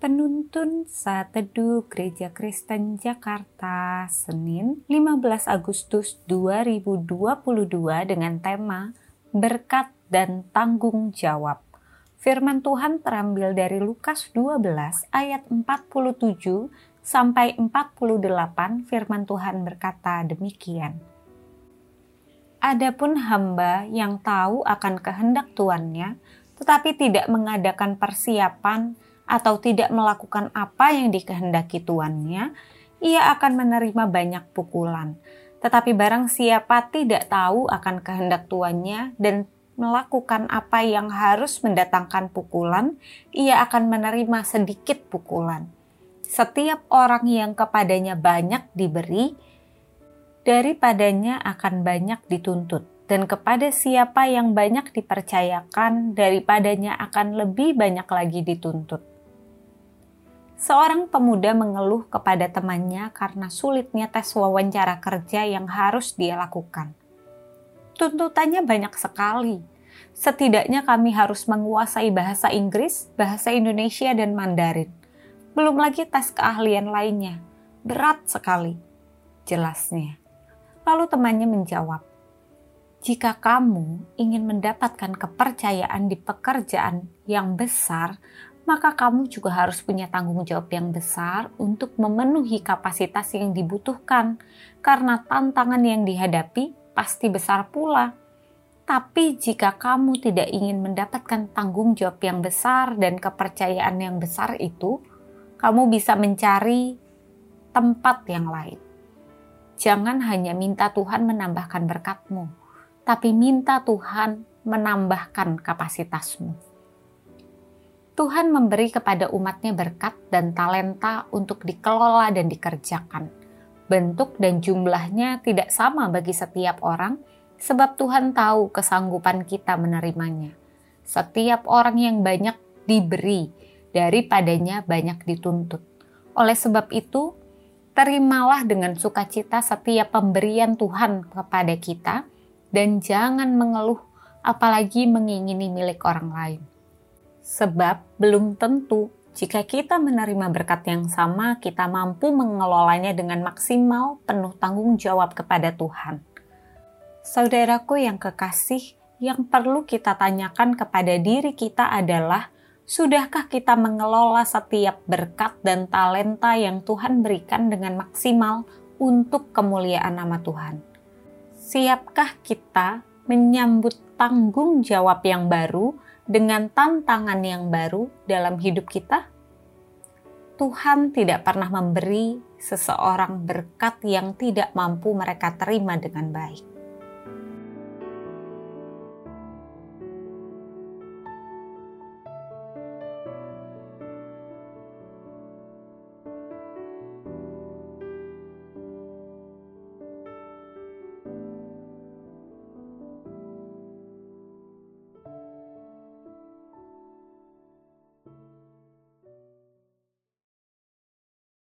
Penuntun Saat Teduh Gereja Kristen Jakarta, Senin 15 Agustus 2022 dengan tema Berkat dan Tanggung Jawab. Firman Tuhan terambil dari Lukas 12 ayat 47 sampai 48 firman Tuhan berkata demikian. Adapun hamba yang tahu akan kehendak tuannya, tetapi tidak mengadakan persiapan atau tidak melakukan apa yang dikehendaki tuannya, ia akan menerima banyak pukulan. Tetapi barang siapa tidak tahu akan kehendak tuannya dan melakukan apa yang harus mendatangkan pukulan, ia akan menerima sedikit pukulan. Setiap orang yang kepadanya banyak diberi, daripadanya akan banyak dituntut dan kepada siapa yang banyak dipercayakan, daripadanya akan lebih banyak lagi dituntut. Seorang pemuda mengeluh kepada temannya karena sulitnya tes wawancara kerja yang harus dia lakukan. Tuntutannya banyak sekali. Setidaknya kami harus menguasai bahasa Inggris, bahasa Indonesia, dan Mandarin. Belum lagi tes keahlian lainnya. Berat sekali. Jelasnya. Lalu temannya menjawab, jika kamu ingin mendapatkan kepercayaan di pekerjaan yang besar, maka kamu juga harus punya tanggung jawab yang besar untuk memenuhi kapasitas yang dibutuhkan, karena tantangan yang dihadapi pasti besar pula. Tapi jika kamu tidak ingin mendapatkan tanggung jawab yang besar dan kepercayaan yang besar itu, kamu bisa mencari tempat yang lain. Jangan hanya minta Tuhan menambahkan berkatmu, tapi minta Tuhan menambahkan kapasitasmu. Tuhan memberi kepada umatnya berkat dan talenta untuk dikelola dan dikerjakan. Bentuk dan jumlahnya tidak sama bagi setiap orang, sebab Tuhan tahu kesanggupan kita menerimanya. Setiap orang yang banyak diberi, daripadanya banyak dituntut. Oleh sebab itu, terimalah dengan sukacita setiap pemberian Tuhan kepada kita, dan jangan mengeluh, apalagi mengingini milik orang lain Sebab belum tentu jika kita menerima berkat yang sama, kita mampu mengelolanya dengan maksimal penuh tanggung jawab kepada Tuhan. Saudaraku yang kekasih, yang perlu kita tanyakan kepada diri kita adalah, sudahkah kita mengelola setiap berkat dan talenta yang Tuhan berikan dengan maksimal untuk kemuliaan nama Tuhan? Siapkah kita menyambut tanggung jawab yang baru? Dengan tantangan yang baru dalam hidup kita? Tuhan tidak pernah memberi seseorang berkat yang tidak mampu mereka terima dengan baik.